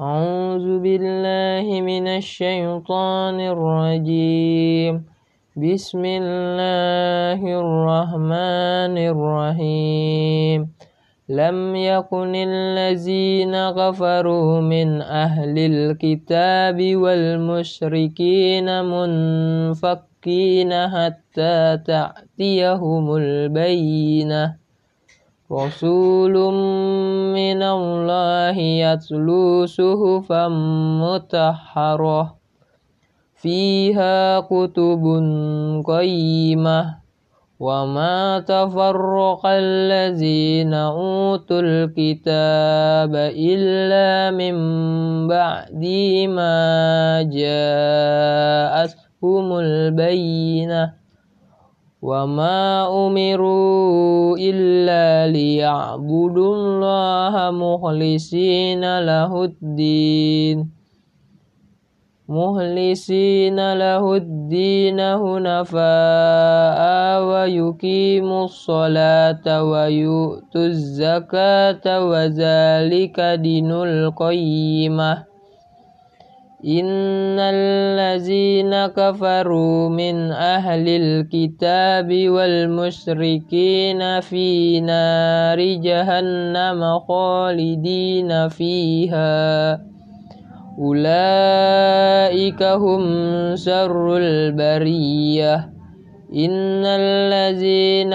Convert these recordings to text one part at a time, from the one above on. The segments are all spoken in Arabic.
أعوذ بالله من الشيطان الرجيم. بسم الله الرحمن الرحيم. لم يكن الذين كفروا من أهل الكتاب والمشركين منفكين حتى تأتيهم البينة. رسول من الله يتلو صحفا فيها كتب قيمة. وما تفرق الذين أوتوا الكتاب إلا من بعد ما جاءتهم البينة. وما أمروا إلا ليعبدوا الله مخلصين له الدين مخلصين له الدين هنفاء ويقيموا الصلاة ويؤتوا الزكاة وذلك دين القيمة إن الذين كفروا من أهل الكتاب والمشركين في نار جهنم خالدين فيها أولئك هم شر البريه إن الذين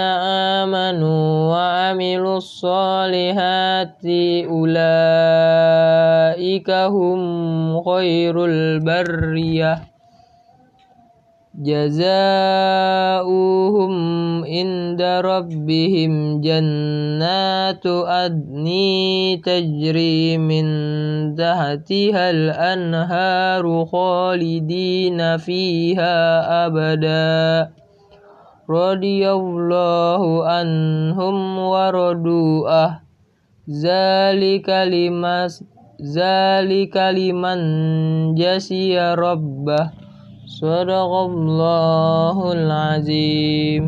آمنوا وعملوا الصالحات أولئك هم خير البرية جزاؤهم عند ربهم جنات أدن تجري من تحتها الأنهار خالدين فيها أبداً radhiyallahu anhum wa radu'ah. Zalika limas zalika liman jasiya rabbah. Sadaqallahul azim.